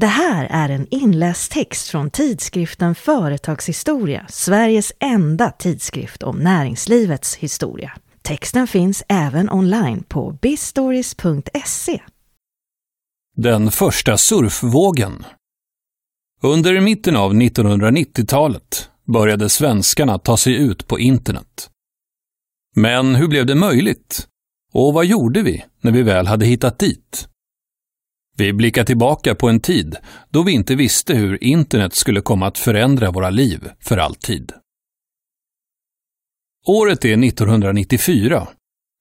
Det här är en inläst text från tidskriften Företagshistoria, Sveriges enda tidskrift om näringslivets historia. Texten finns även online på bistories.se. Den första surfvågen. Under mitten av 1990-talet började svenskarna ta sig ut på internet. Men hur blev det möjligt? Och vad gjorde vi när vi väl hade hittat dit? Vi blickar tillbaka på en tid då vi inte visste hur internet skulle komma att förändra våra liv för alltid. Året är 1994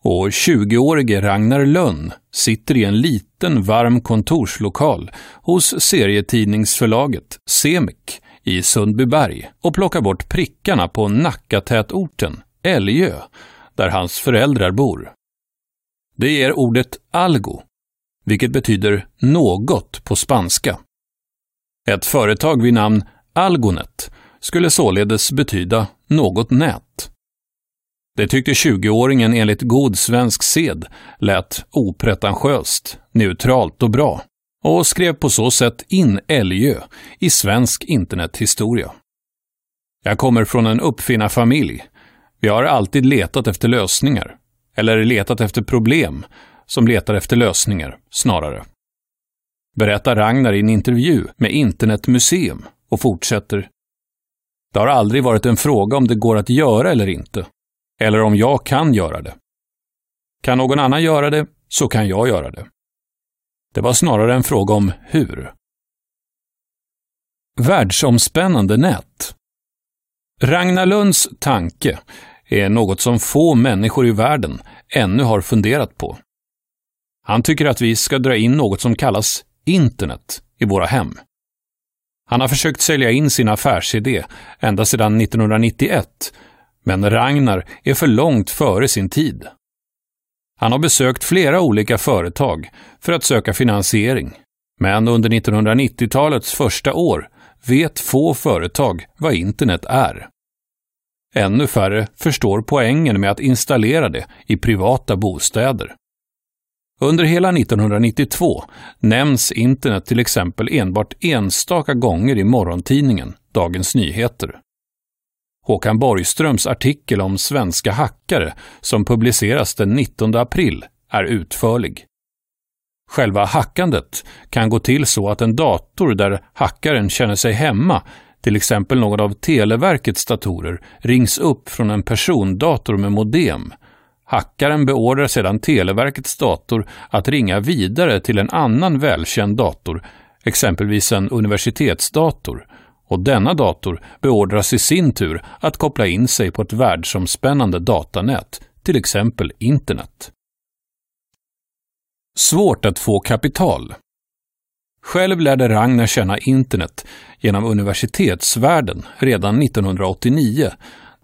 och 20-årige Ragnar Lönn sitter i en liten varm kontorslokal hos serietidningsförlaget Semik i Sundbyberg och plockar bort prickarna på Nackatätorten, Älgö, där hans föräldrar bor. Det ger ordet algo, vilket betyder något på spanska. Ett företag vid namn Algonet skulle således betyda något nät. Det tyckte 20-åringen enligt god svensk sed lät opretentiöst, neutralt och bra och skrev på så sätt in Älgö i svensk internethistoria. Jag kommer från en uppfinnarfamilj. Vi har alltid letat efter lösningar, eller letat efter problem, som letar efter lösningar, snarare. Berättar Ragnar i en intervju med Internetmuseum och fortsätter. Det har aldrig varit en fråga om det går att göra eller inte eller om jag kan göra det. Kan någon annan göra det, så kan jag göra det. Det var snarare en fråga om hur. Världsomspännande nät. Ragnar Lunds tanke är något som få människor i världen ännu har funderat på. Han tycker att vi ska dra in något som kallas internet i våra hem. Han har försökt sälja in sin affärsidé ända sedan 1991 men Ragnar är för långt före sin tid. Han har besökt flera olika företag för att söka finansiering. Men under 1990-talets första år vet få företag vad internet är. Ännu färre förstår poängen med att installera det i privata bostäder. Under hela 1992 nämns internet till exempel enbart enstaka gånger i morgontidningen Dagens Nyheter. Håkan Borgströms artikel om svenska hackare som publiceras den 19 april är utförlig. Själva hackandet kan gå till så att en dator där hackaren känner sig hemma, till exempel någon av Televerkets datorer, rings upp från en persondator med modem. Hackaren beordrar sedan Televerkets dator att ringa vidare till en annan välkänd dator, exempelvis en universitetsdator, och denna dator beordras i sin tur att koppla in sig på ett världsomspännande datanät, till exempel internet. Svårt att få kapital. Själv lärde Ragnar känna internet genom universitetsvärlden redan 1989,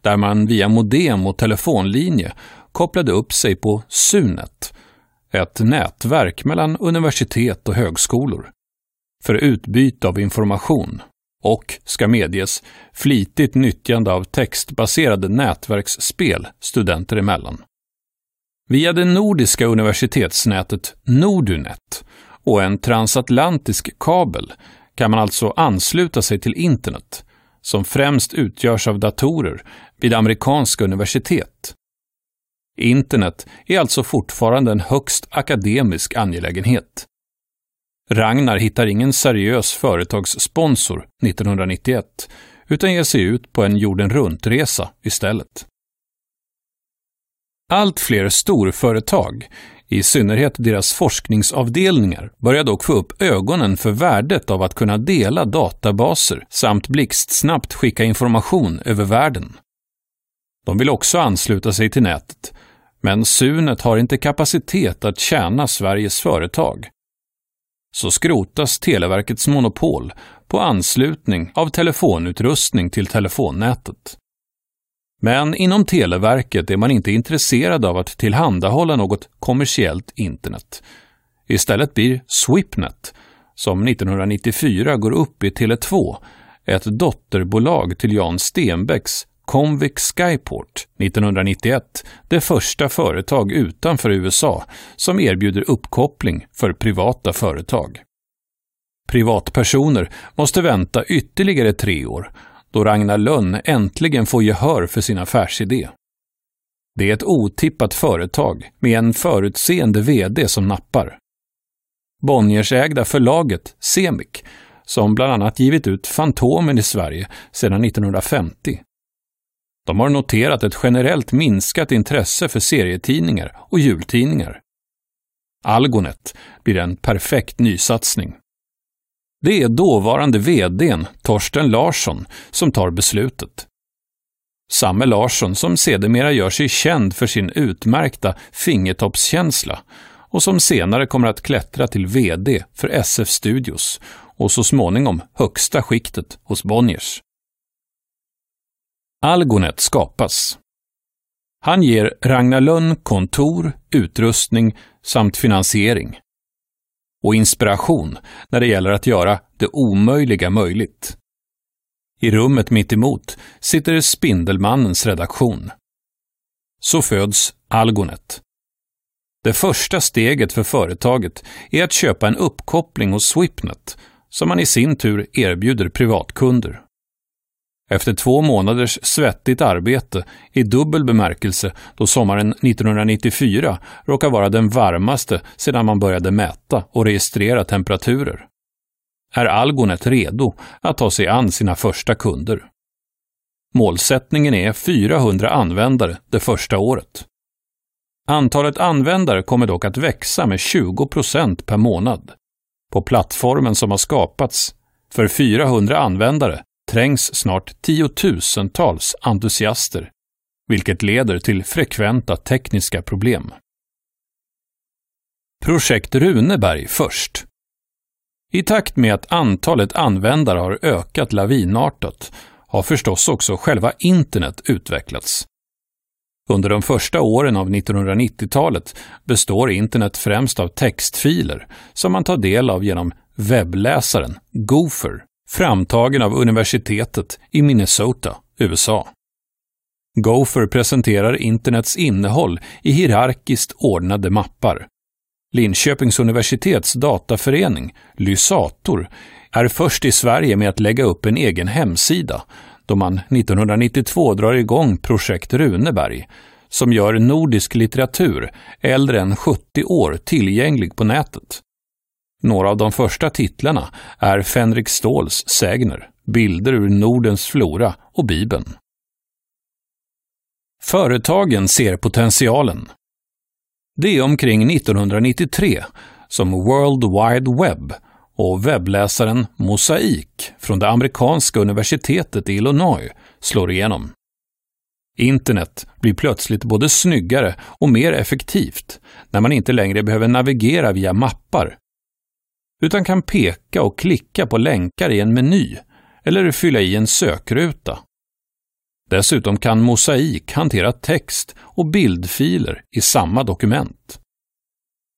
där man via modem och telefonlinje kopplade upp sig på Sunet, ett nätverk mellan universitet och högskolor, för utbyte av information och, ska medges, flitigt nyttjande av textbaserade nätverksspel studenter emellan. Via det nordiska universitetsnätet Nordunet och en transatlantisk kabel kan man alltså ansluta sig till internet, som främst utgörs av datorer vid amerikanska universitet. Internet är alltså fortfarande en högst akademisk angelägenhet. Ragnar hittar ingen seriös företagssponsor 1991 utan ger sig ut på en jorden runt-resa istället. Allt fler storföretag, i synnerhet deras forskningsavdelningar, börjar dock få upp ögonen för värdet av att kunna dela databaser samt blixtsnabbt skicka information över världen. De vill också ansluta sig till nätet, men Sunet har inte kapacitet att tjäna Sveriges företag så skrotas Televerkets monopol på anslutning av telefonutrustning till telefonnätet. Men inom Televerket är man inte intresserad av att tillhandahålla något kommersiellt internet. Istället blir Swipnet, som 1994 går upp i Tele2, ett dotterbolag till Jan Stenbecks Convic Skyport 1991 det första företag utanför USA som erbjuder uppkoppling för privata företag. Privatpersoner måste vänta ytterligare tre år då Ragnar Lönn äntligen får gehör för sin affärsidé. Det är ett otippat företag med en förutseende VD som nappar. Bonniersägda förlaget Semik, som bland annat givit ut Fantomen i Sverige sedan 1950. De har noterat ett generellt minskat intresse för serietidningar och jultidningar. Algonet blir en perfekt nysatsning. Det är dåvarande VDn Torsten Larsson som tar beslutet. Samme Larsson som sedermera gör sig känd för sin utmärkta fingertoppskänsla och som senare kommer att klättra till VD för SF Studios och så småningom högsta skiktet hos Bonniers. Algonet skapas. Han ger Ragnar Lönn kontor, utrustning samt finansiering. Och inspiration när det gäller att göra det omöjliga möjligt. I rummet mitt emot sitter Spindelmannens redaktion. Så föds Algonet. Det första steget för företaget är att köpa en uppkoppling hos Swipnet som man i sin tur erbjuder privatkunder. Efter två månaders svettigt arbete i dubbel bemärkelse då sommaren 1994 råkar vara den varmaste sedan man började mäta och registrera temperaturer, är Algonet redo att ta sig an sina första kunder. Målsättningen är 400 användare det första året. Antalet användare kommer dock att växa med 20 procent per månad. På plattformen som har skapats för 400 användare trängs snart tiotusentals entusiaster, vilket leder till frekventa tekniska problem. Projekt Runeberg först. I takt med att antalet användare har ökat lavinartat har förstås också själva internet utvecklats. Under de första åren av 1990-talet består internet främst av textfiler som man tar del av genom webbläsaren Gopher, framtagen av universitetet i Minnesota, USA. Gopher presenterar internets innehåll i hierarkiskt ordnade mappar. Linköpings universitets dataförening, Lysator, är först i Sverige med att lägga upp en egen hemsida då man 1992 drar igång projekt Runeberg som gör nordisk litteratur äldre än 70 år tillgänglig på nätet. Några av de första titlarna är Fänrik Ståls sägner, bilder ur Nordens flora och Bibeln. Företagen ser potentialen. Det är omkring 1993 som World Wide Web och webbläsaren Mosaic från det amerikanska universitetet i Illinois slår igenom. Internet blir plötsligt både snyggare och mer effektivt när man inte längre behöver navigera via mappar utan kan peka och klicka på länkar i en meny eller fylla i en sökruta. Dessutom kan Mosaik hantera text och bildfiler i samma dokument.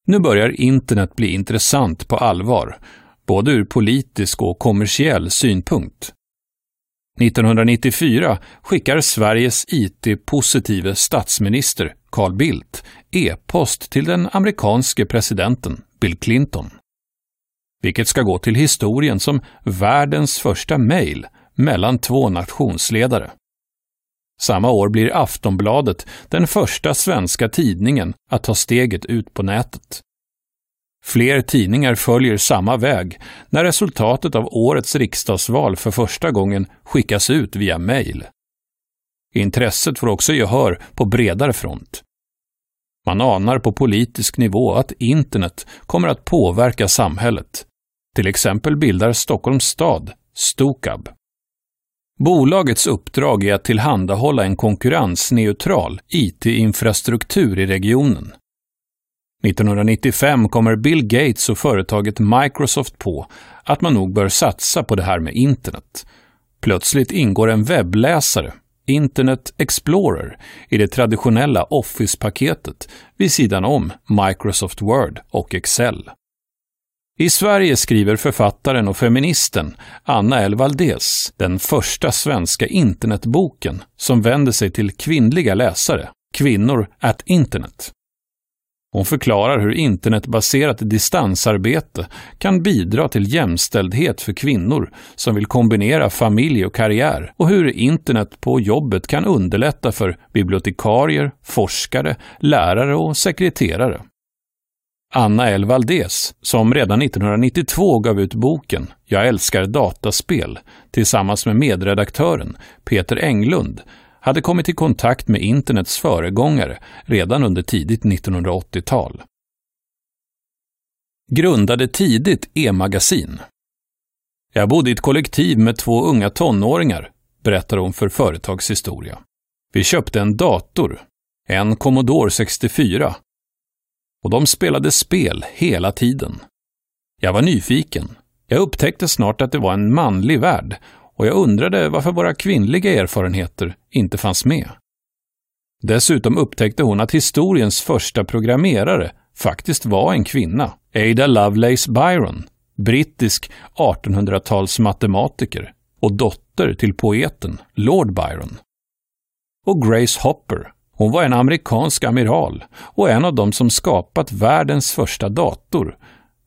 Nu börjar internet bli intressant på allvar, både ur politisk och kommersiell synpunkt. 1994 skickar Sveriges IT-positive statsminister Carl Bildt e-post till den amerikanske presidenten Bill Clinton vilket ska gå till historien som världens första mejl mellan två nationsledare. Samma år blir Aftonbladet den första svenska tidningen att ta steget ut på nätet. Fler tidningar följer samma väg när resultatet av årets riksdagsval för första gången skickas ut via mejl. Intresset får också gehör på bredare front. Man anar på politisk nivå att internet kommer att påverka samhället. Till exempel bildar Stockholms stad Stokab. Bolagets uppdrag är att tillhandahålla en konkurrensneutral IT-infrastruktur i regionen. 1995 kommer Bill Gates och företaget Microsoft på att man nog bör satsa på det här med internet. Plötsligt ingår en webbläsare Internet Explorer i det traditionella Office-paketet vid sidan om Microsoft Word och Excel. I Sverige skriver författaren och feministen Anna L. Valdés den första svenska internetboken som vänder sig till kvinnliga läsare, Kvinnor at Internet. Hon förklarar hur internetbaserat distansarbete kan bidra till jämställdhet för kvinnor som vill kombinera familj och karriär och hur internet på jobbet kan underlätta för bibliotekarier, forskare, lärare och sekreterare. Anna L. Valdés, som redan 1992 gav ut boken Jag älskar dataspel tillsammans med medredaktören Peter Englund, hade kommit i kontakt med internets föregångare redan under tidigt 1980-tal. Grundade tidigt e-magasin. Jag bodde i ett kollektiv med två unga tonåringar, berättar hon för Företagshistoria. Vi köpte en dator, en Commodore 64, och de spelade spel hela tiden. Jag var nyfiken. Jag upptäckte snart att det var en manlig värld och jag undrade varför våra kvinnliga erfarenheter inte fanns med. Dessutom upptäckte hon att historiens första programmerare faktiskt var en kvinna, Ada Lovelace Byron, brittisk 1800-tals matematiker och dotter till poeten Lord Byron. Och Grace Hopper, hon var en amerikansk amiral och en av dem som skapat världens första dator.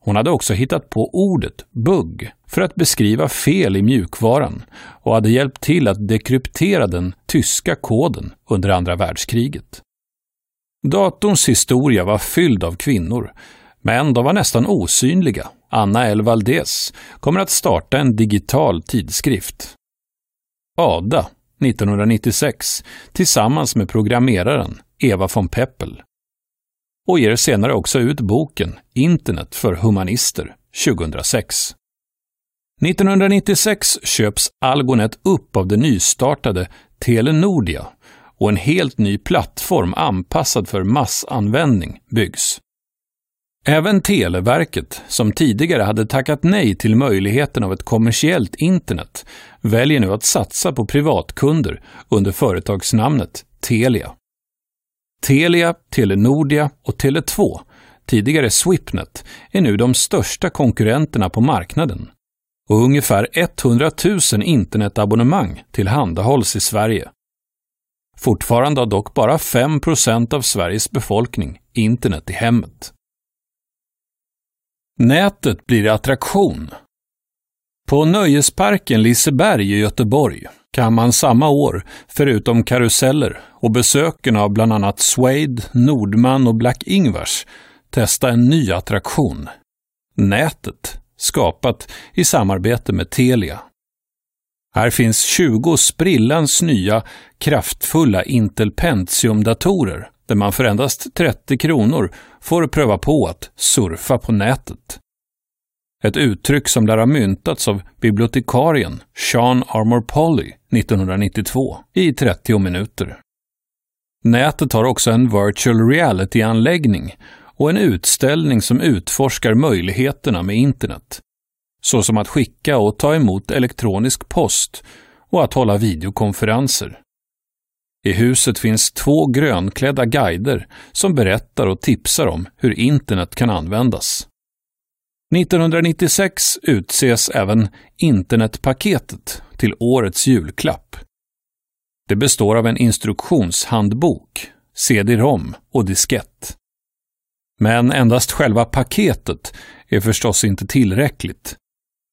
Hon hade också hittat på ordet bugg för att beskriva fel i mjukvaran och hade hjälpt till att dekryptera den tyska koden under andra världskriget. Datorns historia var fylld av kvinnor, men de var nästan osynliga. Anna L. Valdez kommer att starta en digital tidskrift. Ada 1996 tillsammans med programmeraren Eva von Peppel. Och ger senare också ut boken Internet för humanister 2006. 1996 köps Algonet upp av det nystartade Telenordia och en helt ny plattform anpassad för massanvändning byggs. Även Televerket, som tidigare hade tackat nej till möjligheten av ett kommersiellt internet, väljer nu att satsa på privatkunder under företagsnamnet Telia. Telia, Telenordia och Tele2, tidigare Swipnet, är nu de största konkurrenterna på marknaden. Och ungefär 100 000 internetabonnemang tillhandahålls i Sverige. Fortfarande har dock bara 5% av Sveriges befolkning internet i hemmet. Nätet blir attraktion. På Nöjesparken Liseberg i Göteborg kan man samma år, förutom karuseller och besöken av bland annat Suede, Nordman och Black Ingvars, testa en ny attraktion. Nätet, skapat i samarbete med Telia. Här finns 20 sprillans nya kraftfulla Intel Pentium-datorer där man för endast 30 kronor får pröva på att surfa på nätet. Ett uttryck som lär ha myntats av bibliotekarien Sean Armour Polly 1992 i 30 minuter. Nätet har också en virtual reality-anläggning och en utställning som utforskar möjligheterna med internet. Såsom att skicka och ta emot elektronisk post och att hålla videokonferenser. I huset finns två grönklädda guider som berättar och tipsar om hur internet kan användas. 1996 utses även Internetpaketet till årets julklapp. Det består av en instruktionshandbok, CD-ROM och diskett. Men endast själva paketet är förstås inte tillräckligt.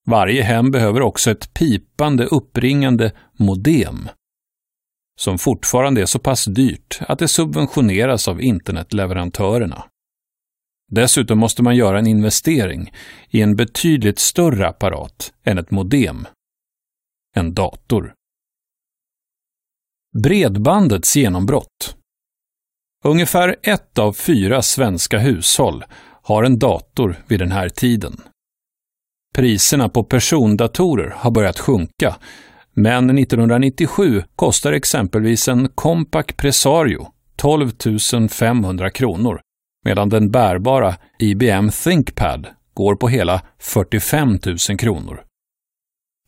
Varje hem behöver också ett pipande uppringande modem som fortfarande är så pass dyrt att det subventioneras av internetleverantörerna. Dessutom måste man göra en investering i en betydligt större apparat än ett modem. En dator. Bredbandets genombrott. Ungefär ett av fyra svenska hushåll har en dator vid den här tiden. Priserna på persondatorer har börjat sjunka men 1997 kostar exempelvis en Compaq Presario 12 500 kronor, medan den bärbara IBM ThinkPad går på hela 45 000 kronor.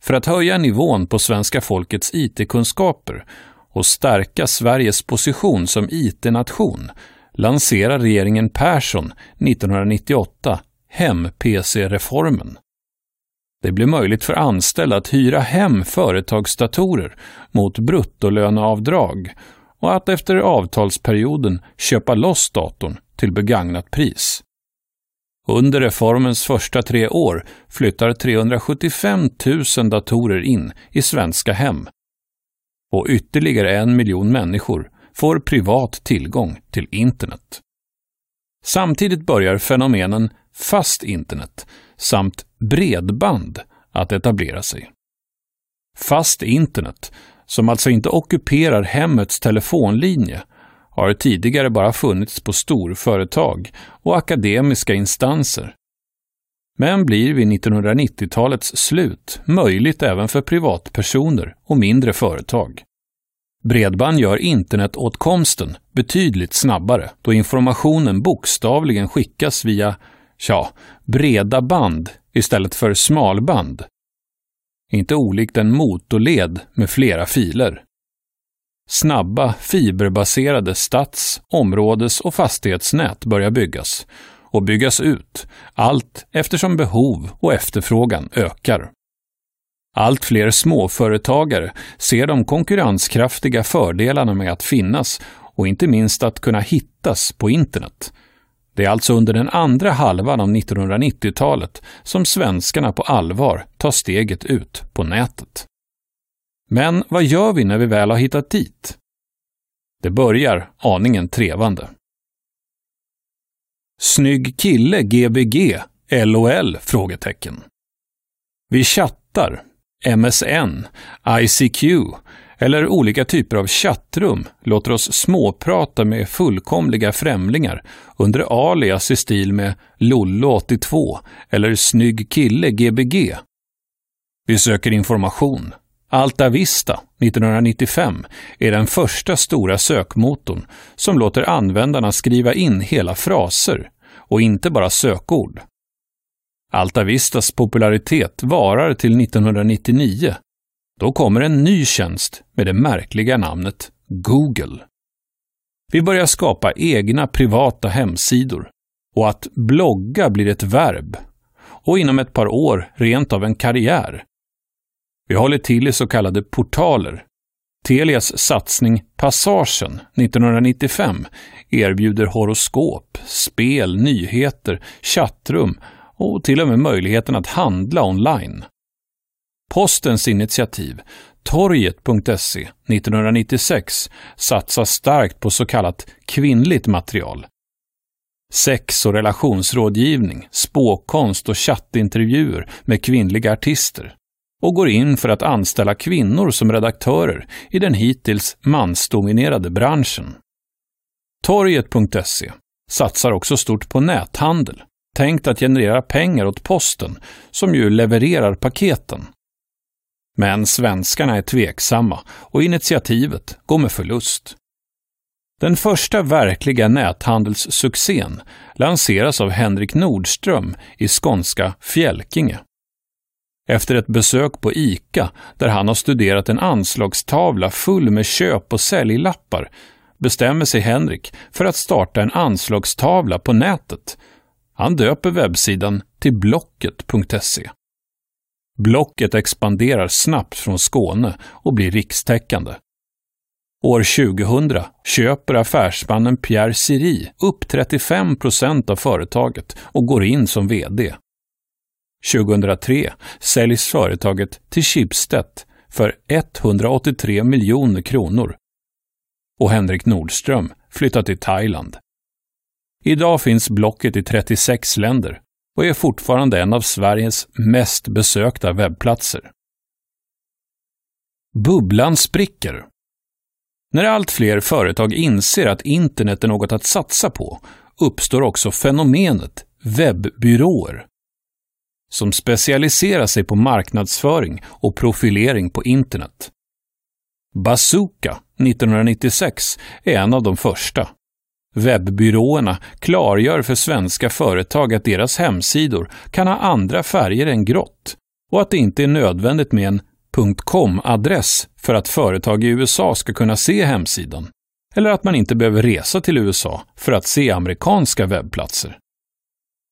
För att höja nivån på svenska folkets IT-kunskaper och stärka Sveriges position som IT-nation lanserar regeringen Persson 1998 Hem-PC-reformen det blir möjligt för anställda att hyra hem företagsdatorer mot bruttolöneavdrag och att efter avtalsperioden köpa loss datorn till begagnat pris. Under reformens första tre år flyttar 375 000 datorer in i svenska hem. Och ytterligare en miljon människor får privat tillgång till internet. Samtidigt börjar fenomenen fast internet samt bredband att etablera sig. Fast internet, som alltså inte ockuperar hemmets telefonlinje, har tidigare bara funnits på storföretag och akademiska instanser. Men blir vid 1990-talets slut möjligt även för privatpersoner och mindre företag. Bredband gör internetåtkomsten betydligt snabbare då informationen bokstavligen skickas via, ja, breda band istället för smalband. Inte olikt en motorled med flera filer. Snabba fiberbaserade stads-, områdes och fastighetsnät börjar byggas och byggas ut, allt eftersom behov och efterfrågan ökar. Allt fler småföretagare ser de konkurrenskraftiga fördelarna med att finnas och inte minst att kunna hittas på internet. Det är alltså under den andra halvan av 1990-talet som svenskarna på allvar tar steget ut på nätet. Men vad gör vi när vi väl har hittat dit? Det börjar aningen trevande. Snygg kille Gbg, LOL? Frågetecken. Vi chattar, MSN, ICQ eller olika typer av chattrum låter oss småprata med fullkomliga främlingar under alias i stil med Lollo82 eller Snygg kille Gbg. Vi söker information. Alta Vista 1995 är den första stora sökmotorn som låter användarna skriva in hela fraser och inte bara sökord. Alta Vistas popularitet varar till 1999. Då kommer en ny tjänst med det märkliga namnet Google. Vi börjar skapa egna privata hemsidor och att blogga blir ett verb och inom ett par år rent av en karriär. Vi håller till i så kallade portaler. Telias satsning Passagen 1995 erbjuder horoskop, spel, nyheter, chattrum och till och med möjligheten att handla online. Postens initiativ, Torget.se 1996, satsar starkt på så kallat kvinnligt material. Sex och relationsrådgivning, spåkonst och chattintervjuer med kvinnliga artister och går in för att anställa kvinnor som redaktörer i den hittills mansdominerade branschen. Torget.se satsar också stort på näthandel tänkt att generera pengar åt posten, som ju levererar paketen. Men svenskarna är tveksamma och initiativet går med förlust. Den första verkliga näthandelssuccén lanseras av Henrik Nordström i skånska Fjälkinge. Efter ett besök på ICA, där han har studerat en anslagstavla full med köp och säljlappar, bestämmer sig Henrik för att starta en anslagstavla på nätet han döper webbsidan till Blocket.se. Blocket expanderar snabbt från Skåne och blir rikstäckande. År 2000 köper affärsmannen Pierre Siri upp 35 procent av företaget och går in som VD. 2003 säljs företaget till Schibsted för 183 miljoner kronor. Och Henrik Nordström flyttar till Thailand. Idag finns Blocket i 36 länder och är fortfarande en av Sveriges mest besökta webbplatser. Bubblan spricker. När allt fler företag inser att internet är något att satsa på uppstår också fenomenet webbyråer som specialiserar sig på marknadsföring och profilering på internet. Bazooka 1996 är en av de första. Webbyråerna klargör för svenska företag att deras hemsidor kan ha andra färger än grått och att det inte är nödvändigt med en .com-adress för att företag i USA ska kunna se hemsidan. Eller att man inte behöver resa till USA för att se amerikanska webbplatser.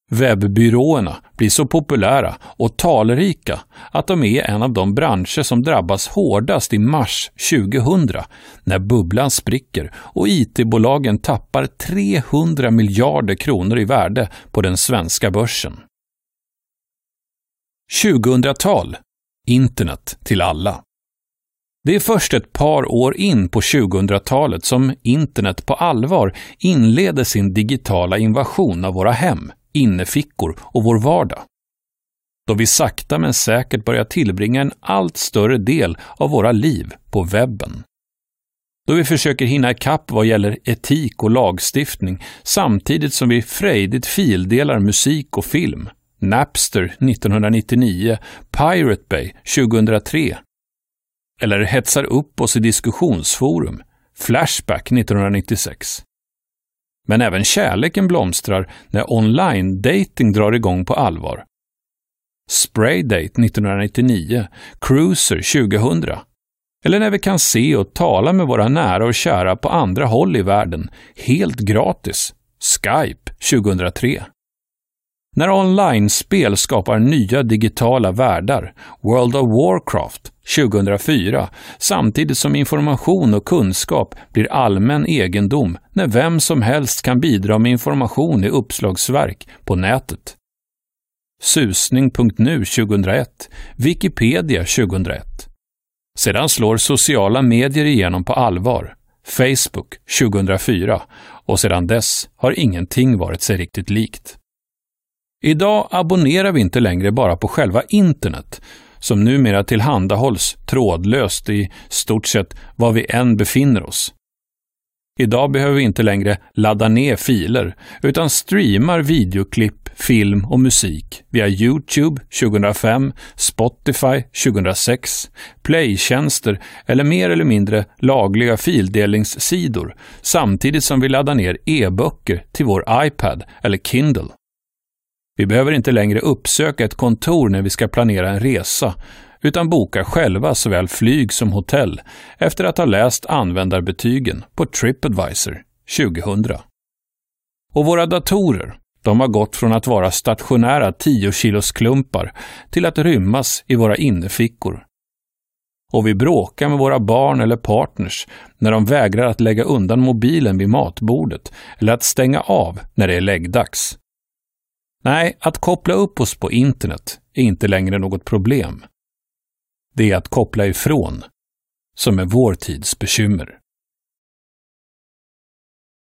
Webbyråerna blir så populära och talrika att de är en av de branscher som drabbas hårdast i mars 2000 när bubblan spricker och IT-bolagen tappar 300 miljarder kronor i värde på den svenska börsen. 2000-tal. Internet till alla. Det är först ett par år in på 2000-talet som internet på allvar inleder sin digitala invasion av våra hem innefickor och vår vardag. Då vi sakta men säkert börjar tillbringa en allt större del av våra liv på webben. Då vi försöker hinna ikapp vad gäller etik och lagstiftning samtidigt som vi frejdigt fildelar musik och film. Napster 1999, Pirate Bay 2003. Eller hetsar upp oss i diskussionsforum, Flashback 1996. Men även kärleken blomstrar när online-dating drar igång på allvar. Spraydate 1999, Cruiser 2000. Eller när vi kan se och tala med våra nära och kära på andra håll i världen, helt gratis. Skype 2003. När online-spel skapar nya digitala världar, World of Warcraft 2004, samtidigt som information och kunskap blir allmän egendom när vem som helst kan bidra med information i uppslagsverk på nätet. Susning.nu 2001, Wikipedia 2001. Sedan slår sociala medier igenom på allvar, Facebook 2004 och sedan dess har ingenting varit sig riktigt likt. Idag abonnerar vi inte längre bara på själva internet, som numera tillhandahålls trådlöst i stort sett var vi än befinner oss. Idag behöver vi inte längre ladda ner filer, utan streamar videoklipp, film och musik via Youtube 2005, Spotify 2006, playtjänster eller mer eller mindre lagliga fildelningssidor, samtidigt som vi laddar ner e-böcker till vår iPad eller Kindle. Vi behöver inte längre uppsöka ett kontor när vi ska planera en resa, utan bokar själva såväl flyg som hotell efter att ha läst användarbetygen på Tripadvisor 2000. Och våra datorer, de har gått från att vara stationära 10 kilos klumpar till att rymmas i våra innefickor. Och vi bråkar med våra barn eller partners när de vägrar att lägga undan mobilen vid matbordet eller att stänga av när det är läggdags. Nej, att koppla upp oss på internet är inte längre något problem. Det är att koppla ifrån som är vår tids bekymmer.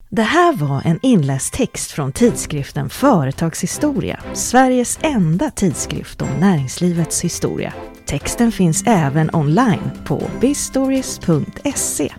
Det här var en inläst text från tidskriften Företagshistoria, Sveriges enda tidskrift om näringslivets historia. Texten finns även online på bistories.se.